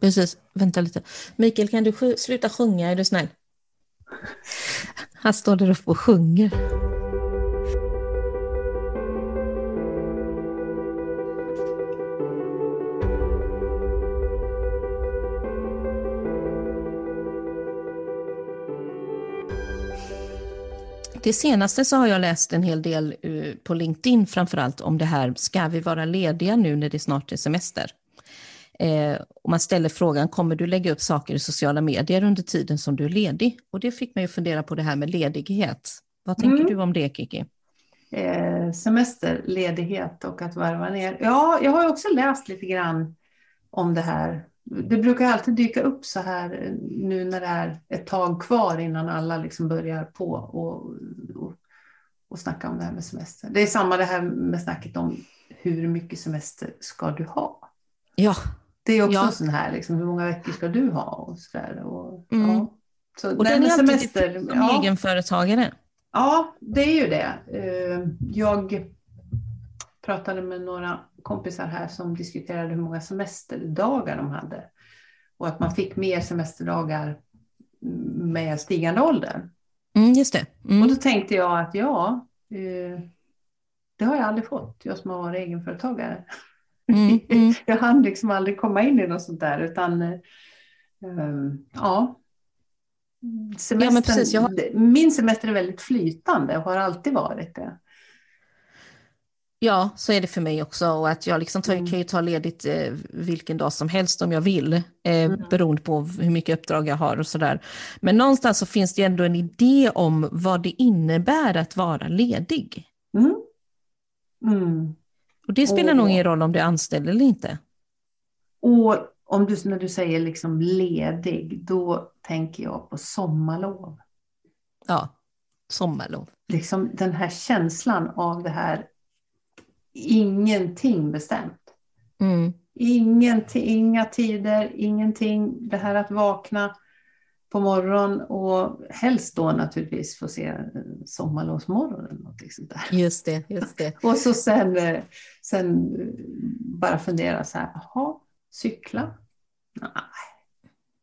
Precis, vänta lite. Mikael, kan du sluta sjunga, är du snäll? Han står där uppe och sjunger. Det senaste så har jag läst en hel del eh, på LinkedIn framförallt om det här, ska vi vara lediga nu när det snart är semester? Eh, och man ställer frågan, kommer du lägga upp saker i sociala medier under tiden som du är ledig? Och det fick mig att fundera på det här med ledighet. Vad tänker mm. du om det, Kiki? Eh, semester, ledighet och att varva ner. Ja, jag har också läst lite grann om det här. Det brukar alltid dyka upp så här eh, nu när det är ett tag kvar innan alla liksom börjar på och, och, och snacka om det här med semester. Det är samma det här med snacket om hur mycket semester ska du ha? Ja, det är också ja. sån här, liksom, hur många veckor ska du ha? Och så där, och, mm. ja. så, och den är semester, alltid som ja. egenföretagare. Ja, det är ju det. Eh, jag pratade med några kompisar här som diskuterade hur många semesterdagar de hade. Och att man fick mer semesterdagar med stigande ålder. Mm, just det. Mm. Och då tänkte jag att ja, eh, det har jag aldrig fått, jag som har varit egenföretagare. Mm, mm. jag hann liksom aldrig komma in i något sånt där utan um, ja. Semestern, ja precis, har... Min semester är väldigt flytande och har alltid varit det. Ja, så är det för mig också. Och att jag liksom tar, mm. kan ju ta ledigt eh, vilken dag som helst om jag vill, eh, mm. beroende på hur mycket uppdrag jag har och sådär. Men någonstans så finns det ändå en idé om vad det innebär att vara ledig. Mm. Och det spelar och, nog ingen roll om du är anställd eller inte. Och om du, när du säger liksom ledig, då tänker jag på sommarlov. Ja, sommarlov. Liksom den här känslan av det här, ingenting bestämt. Mm. Ingenting, inga tider, ingenting. Det här att vakna på morgonen och helst då naturligtvis få se Sommarlovsmorgon eller något sånt där. Just det, just det. och så sen, eh, sen bara fundera så här, jaha, cykla? Nej.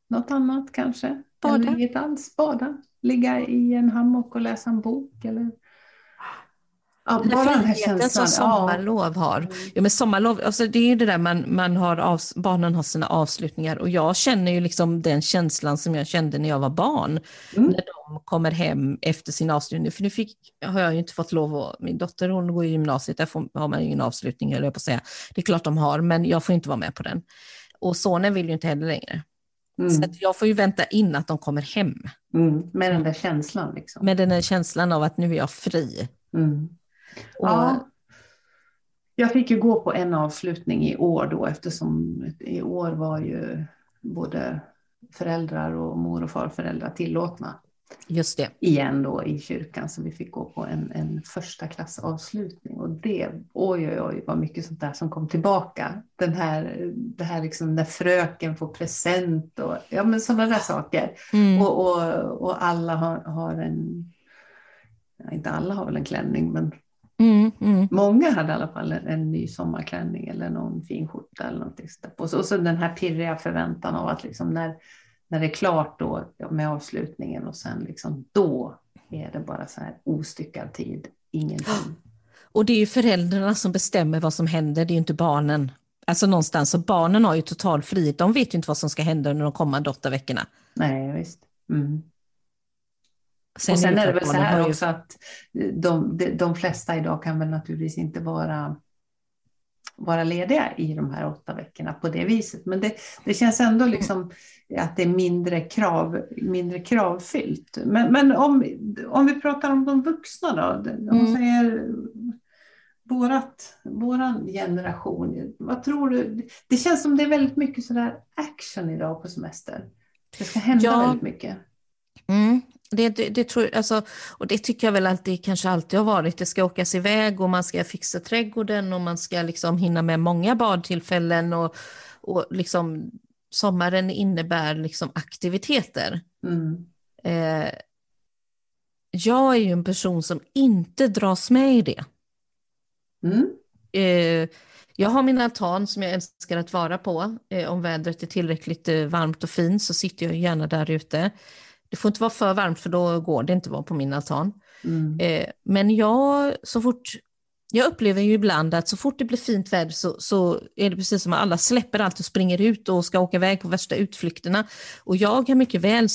Något annat kanske? Bada? Eller inget alls, bada? Ligga i en hammock och läsa en bok eller Ja, bara den här känslan. som sommarlov har. Ja, men sommarlov, alltså det är ju det där man, man har av, barnen har sina avslutningar och jag känner ju liksom den känslan som jag kände när jag var barn. Mm. När de kommer hem efter sin avslutning. För nu fick, har jag ju inte fått lov att, min dotter hon går i gymnasiet, där får, har man ingen avslutning, eller jag på att säga. Det är klart de har, men jag får inte vara med på den. Och sonen vill ju inte heller längre. Mm. Så jag får ju vänta in att de kommer hem. Mm. Med den där känslan. Liksom. Med den där känslan av att nu är jag fri. Och, ja. Jag fick ju gå på en avslutning i år då eftersom i år var ju både föräldrar och mor och farföräldrar tillåtna. Just det. Igen då i kyrkan så vi fick gå på en, en första klass avslutning och det, oj oj oj vad mycket sånt där som kom tillbaka. Den här, det här liksom när fröken får present och ja men sådana där saker. Mm. Och, och, och alla har, har en, ja, inte alla har väl en klänning men Mm, mm. Många hade i alla fall en, en, ny sommarklänning eller någon fin skjorta eller någonting. Och så, och så den här pirriga förväntan av att liksom när, när det är klart då med avslutningen och sen liksom då är det bara så här ostyckad tid, ingenting. Och det är ju föräldrarna som bestämmer vad som händer, det är ju inte barnen. Alltså någonstans, så barnen har ju total frihet, de vet ju inte vad som ska hända under de kommande åtta veckorna. Nej, visst. Mm. Sen och sen är det väl så här ju... också att de, de, de flesta idag kan väl naturligtvis inte vara, vara lediga i de här åtta veckorna på det viset. Men det, det känns ändå liksom att det är mindre, krav, mindre kravfyllt. Men, men om, om vi pratar om de vuxna då. Om mm. säger vårat, våran generation. Vad tror du? Det känns som det är väldigt mycket sådär action idag på semester. Det ska hända ja. väldigt mycket. Mm. Det, det, det, tror, alltså, och det tycker jag väl alltid, kanske alltid har varit. Det ska åkas iväg och man ska fixa trädgården och man ska liksom hinna med många badtillfällen. Och, och liksom, sommaren innebär liksom aktiviteter. Mm. Eh, jag är ju en person som inte dras med i det. Mm. Eh, Jag har min altan som jag älskar att vara på. Eh, om vädret är tillräckligt eh, varmt och fint så sitter jag gärna där ute. Det får inte vara för varmt för då går det inte att vara på min altan. Mm. Eh, men jag, så fort, jag upplever ju ibland att så fort det blir fint väder så, så är det precis som att alla släpper allt och springer ut och ska åka iväg på värsta utflykterna. Och jag kan mycket väl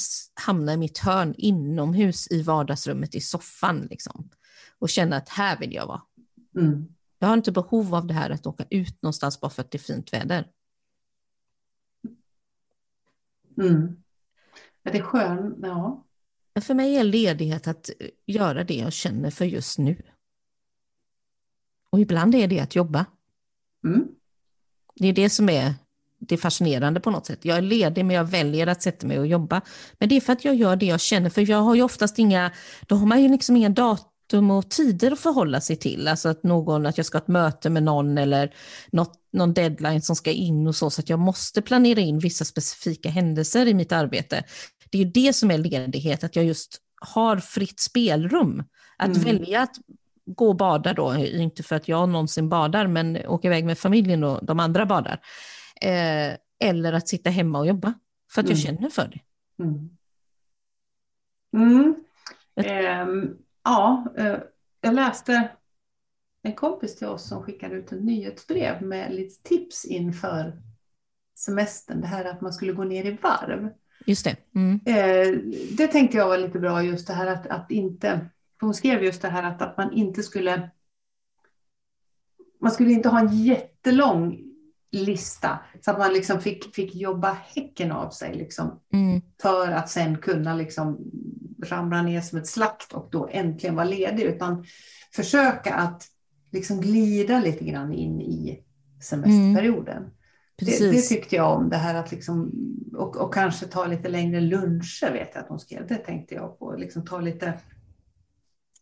hamna i mitt hörn inomhus i vardagsrummet i soffan liksom, och känna att här vill jag vara. Mm. Jag har inte behov av det här att åka ut någonstans bara för att det är fint väder. Mm. Ja, det är skön, ja. För mig är ledighet att göra det jag känner för just nu. Och ibland är det att jobba. Mm. Det är det som är det är fascinerande på något sätt. Jag är ledig men jag väljer att sätta mig och jobba. Men det är för att jag gör det jag känner, för jag har ju oftast inga, då har man ju liksom inga datum och tider att förhålla sig till. Alltså att någon, att jag ska ha ett möte med någon eller något, någon deadline som ska in och så, så att jag måste planera in vissa specifika händelser i mitt arbete. Det är ju det som är ledighet, att jag just har fritt spelrum. Att mm. välja att gå och bada då, inte för att jag någonsin badar, men åka iväg med familjen och de andra badar. Eh, eller att sitta hemma och jobba, för att mm. jag känner för det. Mm. Mm. Ja, eh, jag läste en kompis till oss som skickade ut ett nyhetsbrev med lite tips inför semestern. Det här att man skulle gå ner i varv. Just det. Mm. Eh, det tänkte jag var lite bra, just det här att, att inte... hon skrev just det här att, att man inte skulle... Man skulle inte ha en jättelång lista så att man liksom fick, fick jobba häcken av sig liksom, mm. för att sen kunna liksom ramla ner som ett slakt och då äntligen vara ledig. Utan försöka att liksom glida lite grann in i semesterperioden. Mm. Det, det, tyckte jag om, det här att liksom, och, och kanske ta lite längre luncher vet jag att hon skrev. Det tänkte jag på, liksom ta lite,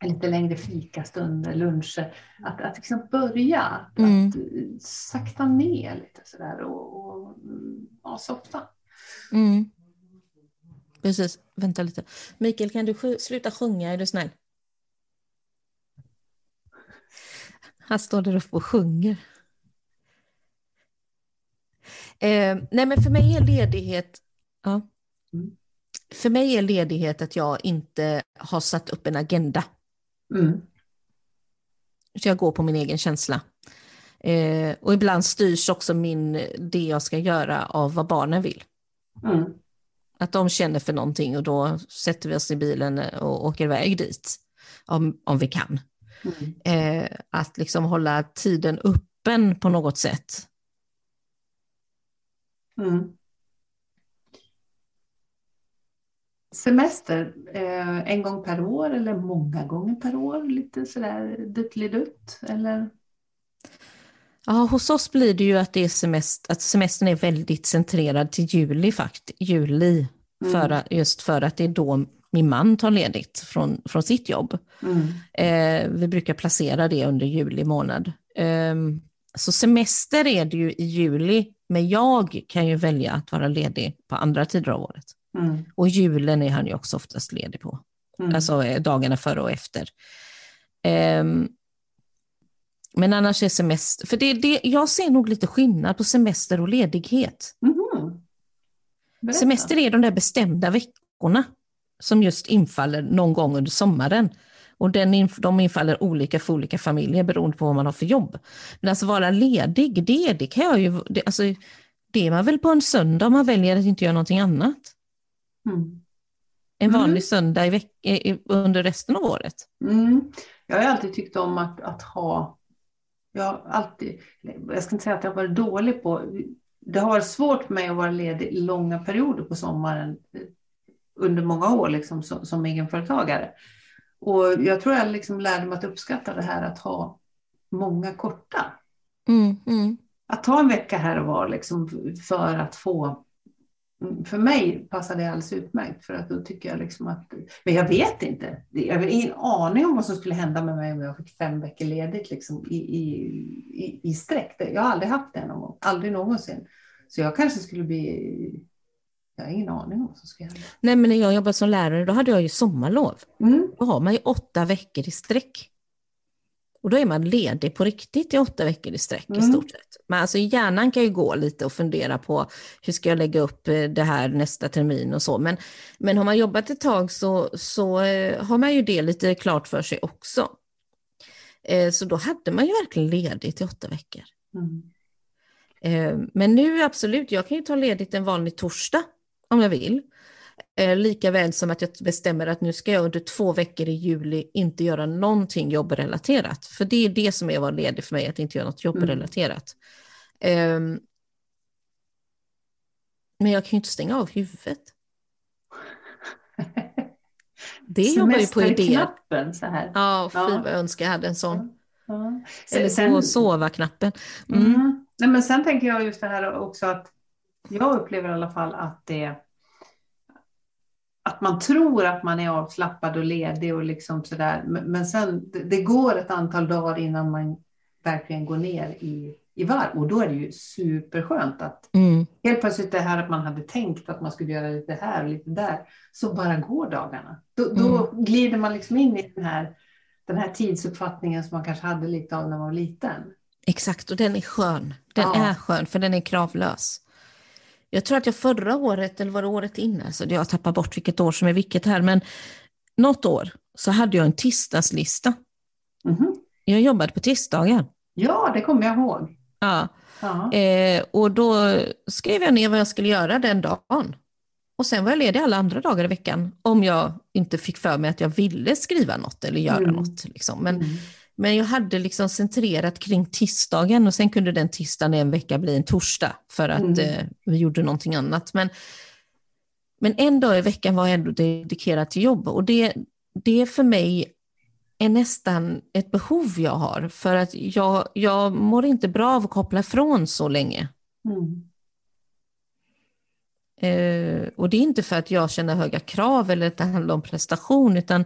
lite längre fikastunder, luncher. Att, att liksom börja, mm. att sakta ner lite sådär och, och ja, softa. Mm. Precis, vänta lite. Mikael, kan du sluta sjunga, är du snäll? Han står där uppe och sjunger. Eh, nej, men för mig är ledighet... Ja. Mm. För mig är ledighet att jag inte har satt upp en agenda. Mm. Så jag går på min egen känsla. Eh, och ibland styrs också min, det jag ska göra av vad barnen vill. Mm. Att de känner för någonting och då sätter vi oss i bilen och åker iväg dit. Om, om vi kan. Mm. Eh, att liksom hålla tiden öppen på något sätt. Mm. Semester, eh, en gång per år eller många gånger per år? Lite sådär duttelidutt eller? Ja, hos oss blir det ju att, det är semester, att semestern är väldigt centrerad till juli, fakt, juli mm. för, just för att det är då min man tar ledigt från, från sitt jobb. Mm. Eh, vi brukar placera det under juli månad. Eh, så semester är det ju i juli, men jag kan ju välja att vara ledig på andra tider av året. Mm. Och julen är han ju också oftast ledig på, mm. alltså eh, dagarna före och efter. Um, men annars är semester, för det, det, jag ser nog lite skillnad på semester och ledighet. Mm. Semester är de där bestämda veckorna som just infaller någon gång under sommaren. Och den, de infaller olika för olika familjer beroende på vad man har för jobb. Men alltså vara ledig, det, det kan jag ju, det, alltså, det är man väl på en söndag om man väljer att inte göra någonting annat. Mm. En vanlig mm. söndag i veck, under resten av året. Mm. Jag har alltid tyckt om att, att ha, jag har alltid, jag ska inte säga att jag har varit dålig på, det har varit svårt för mig att vara ledig långa perioder på sommaren under många år liksom, som, som egenföretagare. Och jag tror jag liksom lärde mig att uppskatta det här att ha många korta. Mm, mm. Att ta en vecka här och var liksom för att få för mig passar det alldeles utmärkt för att då tycker jag liksom att, men jag vet inte, jag har ingen aning om vad som skulle hända med mig om jag fick fem veckor ledigt liksom i, i, i, i sträck. Jag har aldrig haft det någon gång, aldrig någonsin. Så jag kanske skulle bli jag har ingen aning om vad som ska hända. Nej, men när jag jobbade som lärare, då hade jag ju sommarlov. Mm. Då har man ju åtta veckor i sträck. Och då är man ledig på riktigt i åtta veckor i sträck mm. i stort sett. Men alltså hjärnan kan ju gå lite och fundera på hur ska jag lägga upp eh, det här nästa termin och så. Men, men har man jobbat ett tag så, så eh, har man ju det lite klart för sig också. Eh, så då hade man ju verkligen ledigt i åtta veckor. Mm. Men nu absolut, jag kan ju ta ledigt en vanlig torsdag om jag vill. Eh, lika väl som att jag bestämmer att nu ska jag under två veckor i juli inte göra någonting jobbrelaterat. För det är det som är vara ledig för mig, att inte göra något jobbrelaterat. Mm. Eh, men jag kan ju inte stänga av huvudet. Det jobbar ju på idéer. så här. Ja, fy vad jag önskar jag hade en sån. Ja. Eller sen, sova-knappen. Mm. Mm. Nej, men sen tänker jag just det här också att jag upplever i alla fall att det att man tror att man är avslappnad och ledig och liksom sådär. Men sen det går ett antal dagar innan man verkligen går ner i, i varv och då är det ju superskönt att mm. helt plötsligt det här att man hade tänkt att man skulle göra lite här och lite där så bara går dagarna. Då, mm. då glider man liksom in i den här, den här tidsuppfattningen som man kanske hade lite av när man var liten. Exakt, och den är skön. Den ja. är skön för den är kravlös. Jag tror att jag förra året, eller var det året innan, så jag tappar bort vilket år som är vilket här, men något år så hade jag en tisdagslista. Mm. Jag jobbade på tisdagar. Ja, det kommer jag ihåg. Ja. Eh, och då skrev jag ner vad jag skulle göra den dagen. Och sen var jag ledig alla andra dagar i veckan om jag inte fick för mig att jag ville skriva något eller göra mm. något. Liksom. Men, mm. Men jag hade liksom centrerat kring tisdagen och sen kunde den tisdagen en vecka bli en torsdag för att mm. eh, vi gjorde någonting annat. Men, men en dag i veckan var jag ändå dedikerad till jobb och det, det för mig är nästan ett behov jag har för att jag, jag mår inte bra av att koppla ifrån så länge. Mm. Eh, och det är inte för att jag känner höga krav eller att det handlar om prestation utan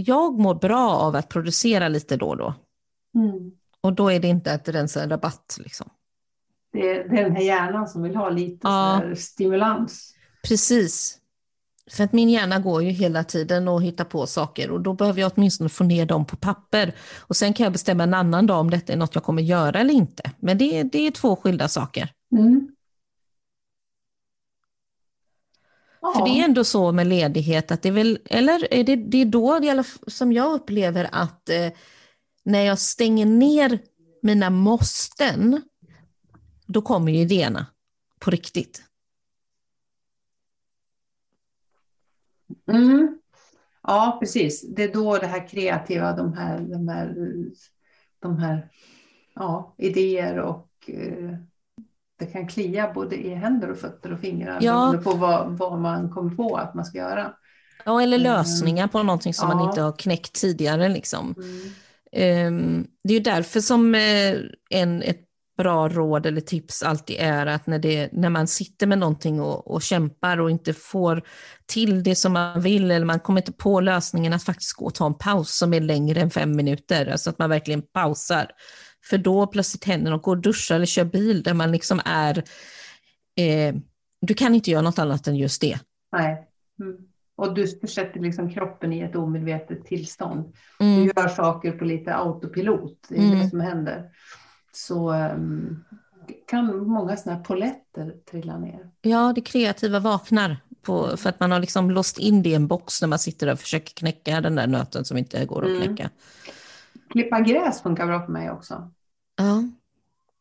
jag mår bra av att producera lite då och då. Mm. Och då är det inte att rensa en rabatt. Liksom. Det, är, det är den här hjärnan som vill ha lite ja. stimulans. Precis. För att min hjärna går ju hela tiden och hittar på saker och då behöver jag åtminstone få ner dem på papper. Och sen kan jag bestämma en annan dag om detta är något jag kommer göra eller inte. Men det, det är två skilda saker. Mm. Ja. För det är ändå så med ledighet att det är väl, eller är det, det är då det som jag upplever att eh, när jag stänger ner mina måsten, då kommer ju idéerna på riktigt. Mm. Ja, precis. Det är då det här kreativa, de här, de här, de här ja, idéer och eh, det kan klia både i händer och fötter och fingrar ja. beroende på vad, vad man kommer på att man ska göra. Ja, eller mm. lösningar på någonting som ja. man inte har knäckt tidigare. Liksom. Mm. Um, det är ju därför som eh, en, ett bra råd eller tips alltid är att när, det, när man sitter med någonting och, och kämpar och inte får till det som man vill eller man kommer inte på lösningen att faktiskt gå och ta en paus som är längre än fem minuter, alltså att man verkligen pausar för då plötsligt händer något, gå och duscha eller kör bil där man liksom är, eh, du kan inte göra något annat än just det. Nej. Mm. Och du försätter liksom kroppen i ett omedvetet tillstånd. Mm. Du gör saker på lite autopilot, det är mm. det som händer. Så um, kan många sådana här poletter trilla ner. Ja, det kreativa vaknar. På, för att man har liksom låst in det i en box när man sitter och försöker knäcka den där nöten som inte går att mm. Klippa gräs funkar bra för mig också. Ja,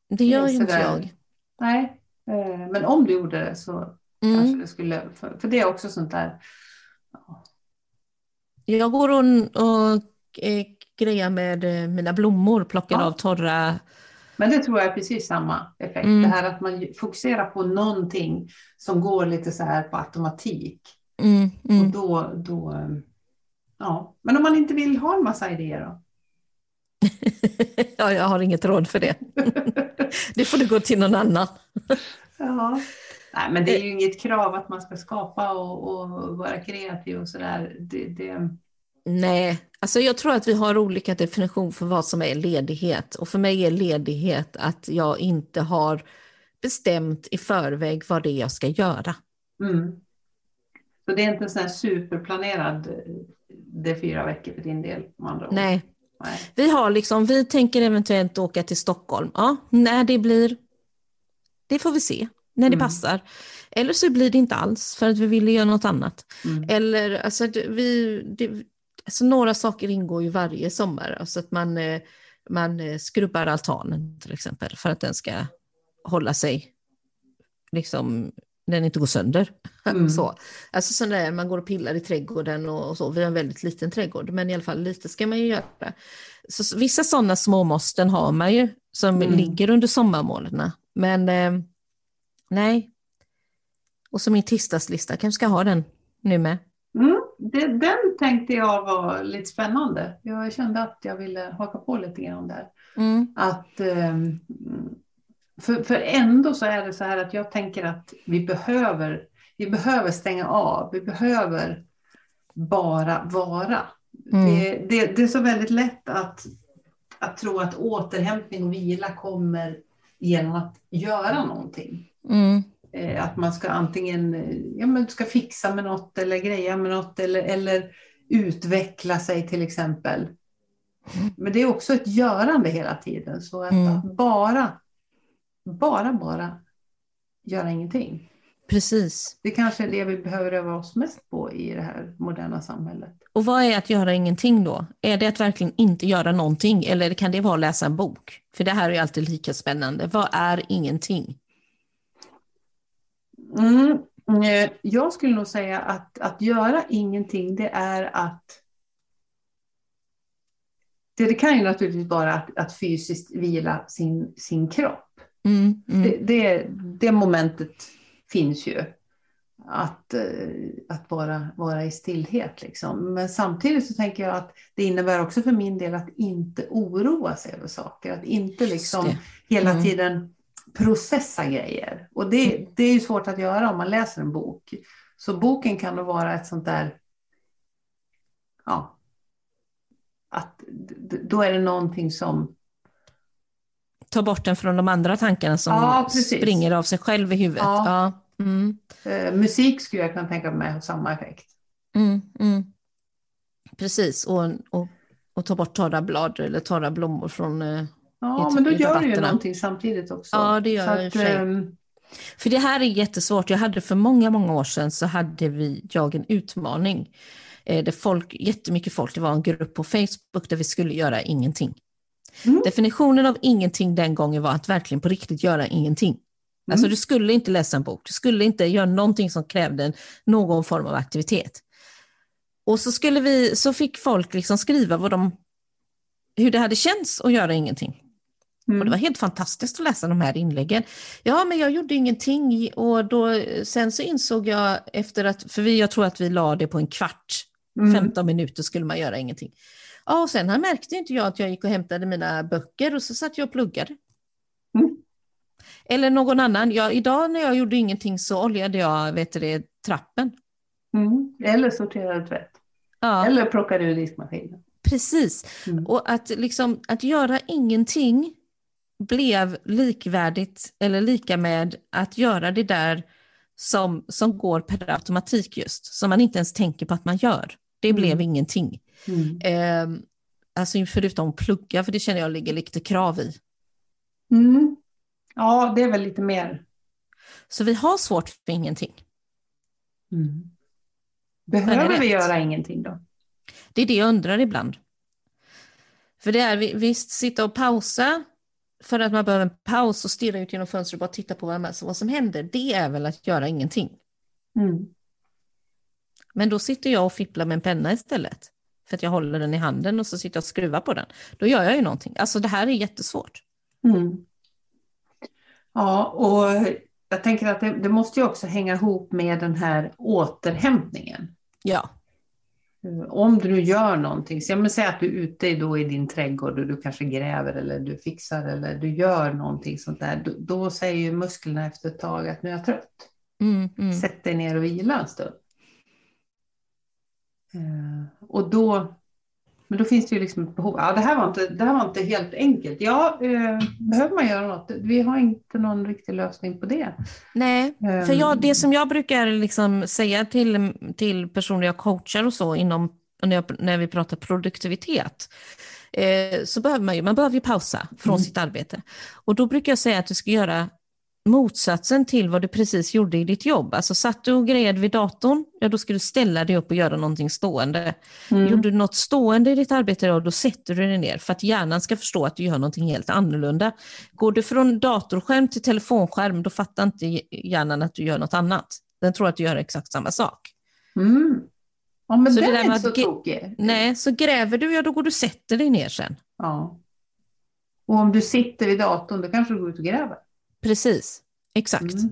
det gör ju inte jag. Nej, eh, men om du gjorde det så mm. kanske det skulle, för, det är också sånt där. Ja. Jag går och, och eh, grejar med eh, mina blommor, plockar ja. av torra men det tror jag är precis samma effekt. Mm. Det här att man fokuserar på någonting som går lite så här på automatik. Mm. Mm. Och då, då, ja. Men om man inte vill ha en massa idéer då? ja, jag har inget råd för det. det får du gå till någon annan. ja. Nej, men det är ju inget krav att man ska skapa och, och vara kreativ och sådär. Det, det... Nej, alltså jag tror att vi har olika definition för vad som är ledighet. Och för mig är ledighet att jag inte har bestämt i förväg vad det är jag ska göra. Mm. Så det är inte en sån här superplanerad, det är fyra veckor för din del? Nej, Vi, har liksom, vi tänker eventuellt åka till Stockholm. Ja, när det blir, det får vi se, när det mm. passar. Eller så blir det inte alls för att vi vill göra något annat. Mm. Eller alltså, vi, det, alltså, några saker ingår ju varje sommar. Alltså att man, eh, man eh, skrubbar altanen till exempel för att den ska hålla sig liksom den inte går sönder. Mm. så. Alltså sån där, man går och pillar i trädgården och, och, så. Vi har en väldigt liten trädgård, men i alla fall lite ska man ju göra. Så, vissa sådana småmåsten har man ju som mm. ligger under sommarmånaderna. Men eh, nej. Och så min tisdagslista, kanske ska ha den nu med. Mm, det, den tänkte jag var lite spännande. Jag kände att jag ville haka på lite grann där. Mm. Att eh, för, för ändå så är det så här att jag tänker att vi behöver, vi behöver stänga av. Vi behöver bara vara. Mm. Det, det, det, är så väldigt lätt att, att tro att återhämtning och vila kommer genom att göra någonting. Mm. Eh, att man ska antingen ja, men ska fixa med något eller greja med något eller, eller utveckla sig till exempel. Mm. Men det är också ett görande hela tiden. Så att, mm. att bara bara, bara göra ingenting. Precis. Det kanske är det vi behöver öva oss mest på i det här moderna samhället. Och vad är att göra ingenting då? Är det att verkligen inte göra någonting eller kan det vara att läsa en bok? För det här är alltid lika spännande. Vad är ingenting? Mm, eh, jag skulle nog säga att, att göra ingenting, det är att det, det kan ju naturligtvis vara att, att fysiskt vila sin, sin kropp. Mm, mm. Det, det, det, momentet finns ju. Att, eh, att vara, vara i stillhet. Liksom. Men samtidigt så tänker jag att det innebär också för min del att inte oroa sig över saker. Att inte liksom hela mm. tiden processa grejer. Och det, mm. det är ju svårt att göra om man läser en bok. Så boken kan då vara ett sånt där, ja, att då är det någonting som ta bort den från de andra tankarna som ja, springer av sig själv i huvudet. Ja. ja. Mm. Eh, musik skulle jag kunna tänka mig ha samma effekt. Mm, mm. Precis, och, och, och, ta bort torra blad eller torra blommor från eh, Ja, men då gör du ju någonting samtidigt också. Ja, det gör jag för, um... för det här är jättesvårt. Jag hade för många, många år sedan så hade vi, jag en utmaning. Eh, där folk, jättemycket folk, det var en grupp på Facebook där vi skulle göra ingenting. Mm. Definitionen av ingenting den gången var att verkligen på riktigt göra ingenting. Alltså, mm. Alltså du skulle inte läsa en bok, du skulle inte göra någonting som krävde någon form av aktivitet. Och så, skulle vi, så fick folk liksom skriva vad de, hur det hade känts att göra ingenting. Mm. Och det var helt fantastiskt att läsa de här inläggen. Ja, men jag gjorde ingenting och då, sen så insåg jag efter att, för vi, jag tror att vi la det på en kvart, mm. 15 minuter skulle man göra ingenting. Ja, och sen märkte inte jag att jag gick och hämtade mina böcker och så satt jag och pluggade. Mm. Eller någon annan. Ja, idag när jag gjorde ingenting så oljade jag vet det, trappen. Mm. Eller sorterade tvätt. Ja. Eller plockade ur diskmaskinen. Precis. Mm. Och att, liksom, att göra ingenting blev likvärdigt eller lika med att göra det där som, som går per automatik just, som man inte ens tänker på att man gör. Det blev mm. ingenting. Mm. Eh, alltså förutom plugga, för det känner jag ligger lite krav i. Mm. Ja, det är väl lite mer. Så vi har svårt för ingenting. Mm. Behöver vi göra ingenting då? Det är det jag undrar ibland. För det är visst, sitta och pausa för att man behöver en paus och stirra ut genom fönstret och bara titta på vad, vad som händer. Det är väl att göra ingenting. Mm. Men då sitter jag och fipplar med en penna istället. För att jag håller den i handen och så sitter jag och skruvar på den. Då gör jag ju någonting. Alltså det här är jättesvårt. Mm. Ja, och jag tänker att det, det, måste ju också hänga ihop med den här återhämtningen. Ja. Om du nu gör någonting, så jag säg att du är ute då i din trädgård och du kanske gräver eller du fixar eller du gör någonting sånt där. Då, då säger ju musklerna efter ett tag att nu är jag trött. Mm, mm. Sätt dig ner och vila en stund. Eh, och då, men då finns det ju liksom ett behov. Ja, det, här var inte, det här var inte helt enkelt. Ja, eh, behöver man göra något? Vi har inte någon riktig lösning på det. Nej, för jag, det som jag brukar liksom säga till, till personer jag coachar och så inom, när, jag, när vi pratar produktivitet, eh, så behöver man ju, man behöver ju pausa från mm. sitt arbete. Och då brukar jag säga att du ska göra motsatsen till vad du precis gjorde i ditt jobb. Alltså satt du och grejade vid datorn, ja då ska du ställa dig upp och göra någonting stående. Mm. Gjorde du något stående i ditt arbete idag, då sätter du dig ner för att hjärnan ska förstå att du gör någonting helt annorlunda. Går du från datorskärm till telefonskärm, då fattar inte hjärnan att du gör något annat. Den tror att du gör exakt samma sak. Mm. Ja, men så den är inte så tokig. Nej, så gräver du, ja då går du och sätter dig ner sen. Ja. Och om du sitter vid datorn, då kanske du går ut och gräver. Precis, exakt. Mm.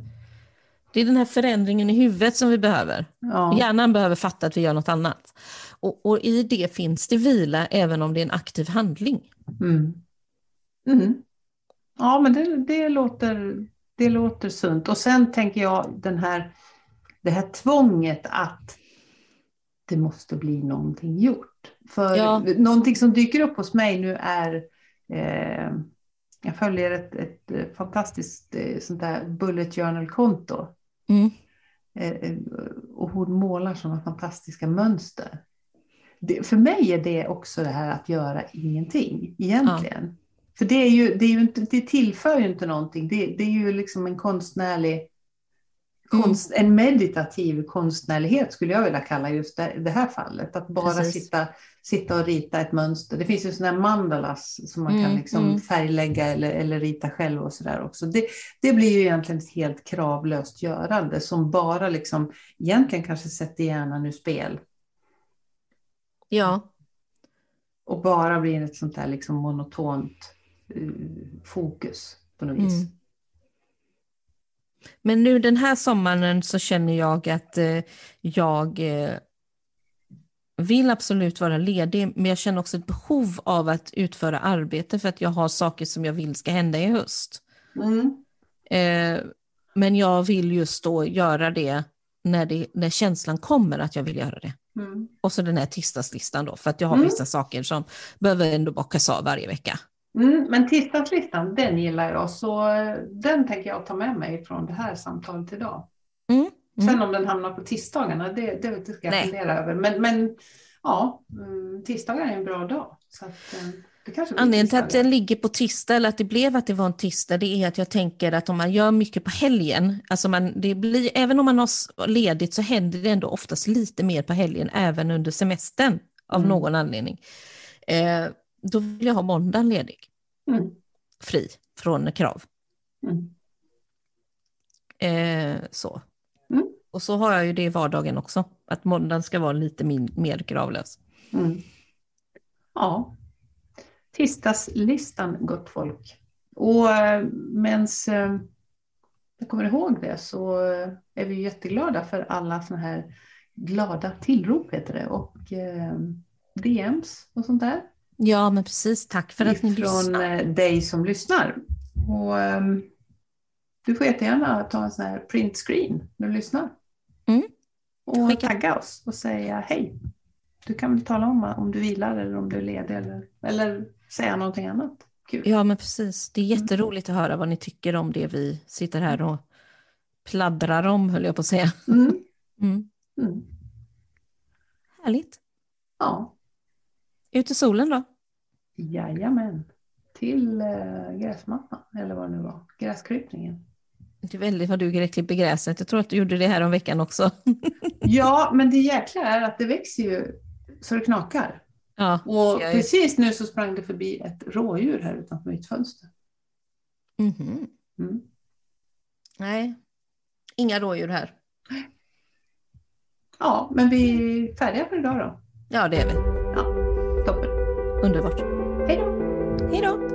Det är den här förändringen i huvudet som vi behöver. Ja. Hjärnan behöver fatta att vi gör något annat. Och, och, i det finns det vila även om det är en aktiv handling. Mm. Mm. Ja, men det, det, låter, det låter sunt. Och sen tänker jag den här, det här tvånget att det måste bli någonting gjort. För ja. någonting som dyker upp hos mig nu är eh, jag följer ett, ett, eh, fantastiskt eh, sånt där bullet journal-konto. Mm. Eh, och hon målar sådana fantastiska mönster. Det, för mig är det också det här att göra ingenting egentligen. Ja. För det, är ju, det, är ju inte, det tillför ju inte någonting. Det, det är ju liksom en konstnärlig Konst, mm. En meditativ konstnärlighet skulle jag vilja kalla just det, det här fallet. Att bara sitta, sitta och rita ett mönster. Det finns ju sådana här mandalas som man mm, kan liksom mm. färglägga eller, eller rita själv och sådär också. Det, det blir ju egentligen ett helt kravlöst görande som bara liksom egentligen kanske sätter hjärnan ur spel. Ja. Och bara blir ett sånt där liksom monotont uh, fokus på något vis. Mm. Men nu den här sommaren så känner jag att eh, jag eh, vill absolut vara ledig, men jag känner också ett behov av att utföra arbete för att jag har saker som jag vill ska hända i höst. Mm. Eh, men jag vill just då göra det när, det när känslan kommer att jag vill göra det. Mm. Och så den här tisdagslistan då, för att jag har mm. vissa saker som behöver ändå bockas av varje vecka. Mm, men tisdagslistan, den gillar jag, så eh, den tänker jag ta med mig från det här samtalet idag. Mm, mm. Sen om den hamnar på tisdagarna, det, det, ska jag Nej. fundera över. Men, men ja, mm, tisdagar är en bra dag. Så att, eh, Anledningen till att den ligger på tisdag, eller att det blev att det var en tisdag, det är att jag tänker att om man gör mycket på helgen, alltså man, det blir, även om man har ledigt så händer det ändå oftast lite mer på helgen, även under semestern av mm. någon anledning. Eh, då vill jag ha måndagen ledig. Mm. Fri från krav. Mm. Eh, så. Mm. Och så har jag ju det i vardagen också, att måndagen ska vara lite min, mer kravlös. Mm. Ja, tisdagslistan gott folk. Och eh, medan eh, jag kommer ihåg det så eh, är vi jätteglada för alla sådana här glada tillrop heter det och DMs och sånt där. Ja, men precis. Tack för att ni lyssnar. Från eh, dig som lyssnar. Och, um, du får jättegärna ta en sån här print screen när du lyssnar. Mm. Och Skicka. tagga oss och säga hej. Du kan väl tala om om du vilar eller om du är ledig eller, eller säga någonting annat. Kul. Ja, men precis. Det är mm. jätteroligt mm. att höra vad ni tycker om det vi sitter här och pladdrar om, höll jag på att säga. Mm. Mm. mm. Härligt. Ja. Ut i solen då? Jajamän. Till äh, gräsmattan, eller vad det nu var. Gräskrypningen. Det är väldigt vad du klipper gräset. Jag tror att du gjorde det här om veckan också. ja, men det jäkla är att det växer ju så det knakar. Ja, och precis nu så sprang det förbi ett rådjur här utanför mitt fönster. Mm -hmm. mm. Nej, inga rådjur här. Ja, men vi är färdiga för idag då. Ja, det är vi. Ja. Underbart. Hej då. Hej då.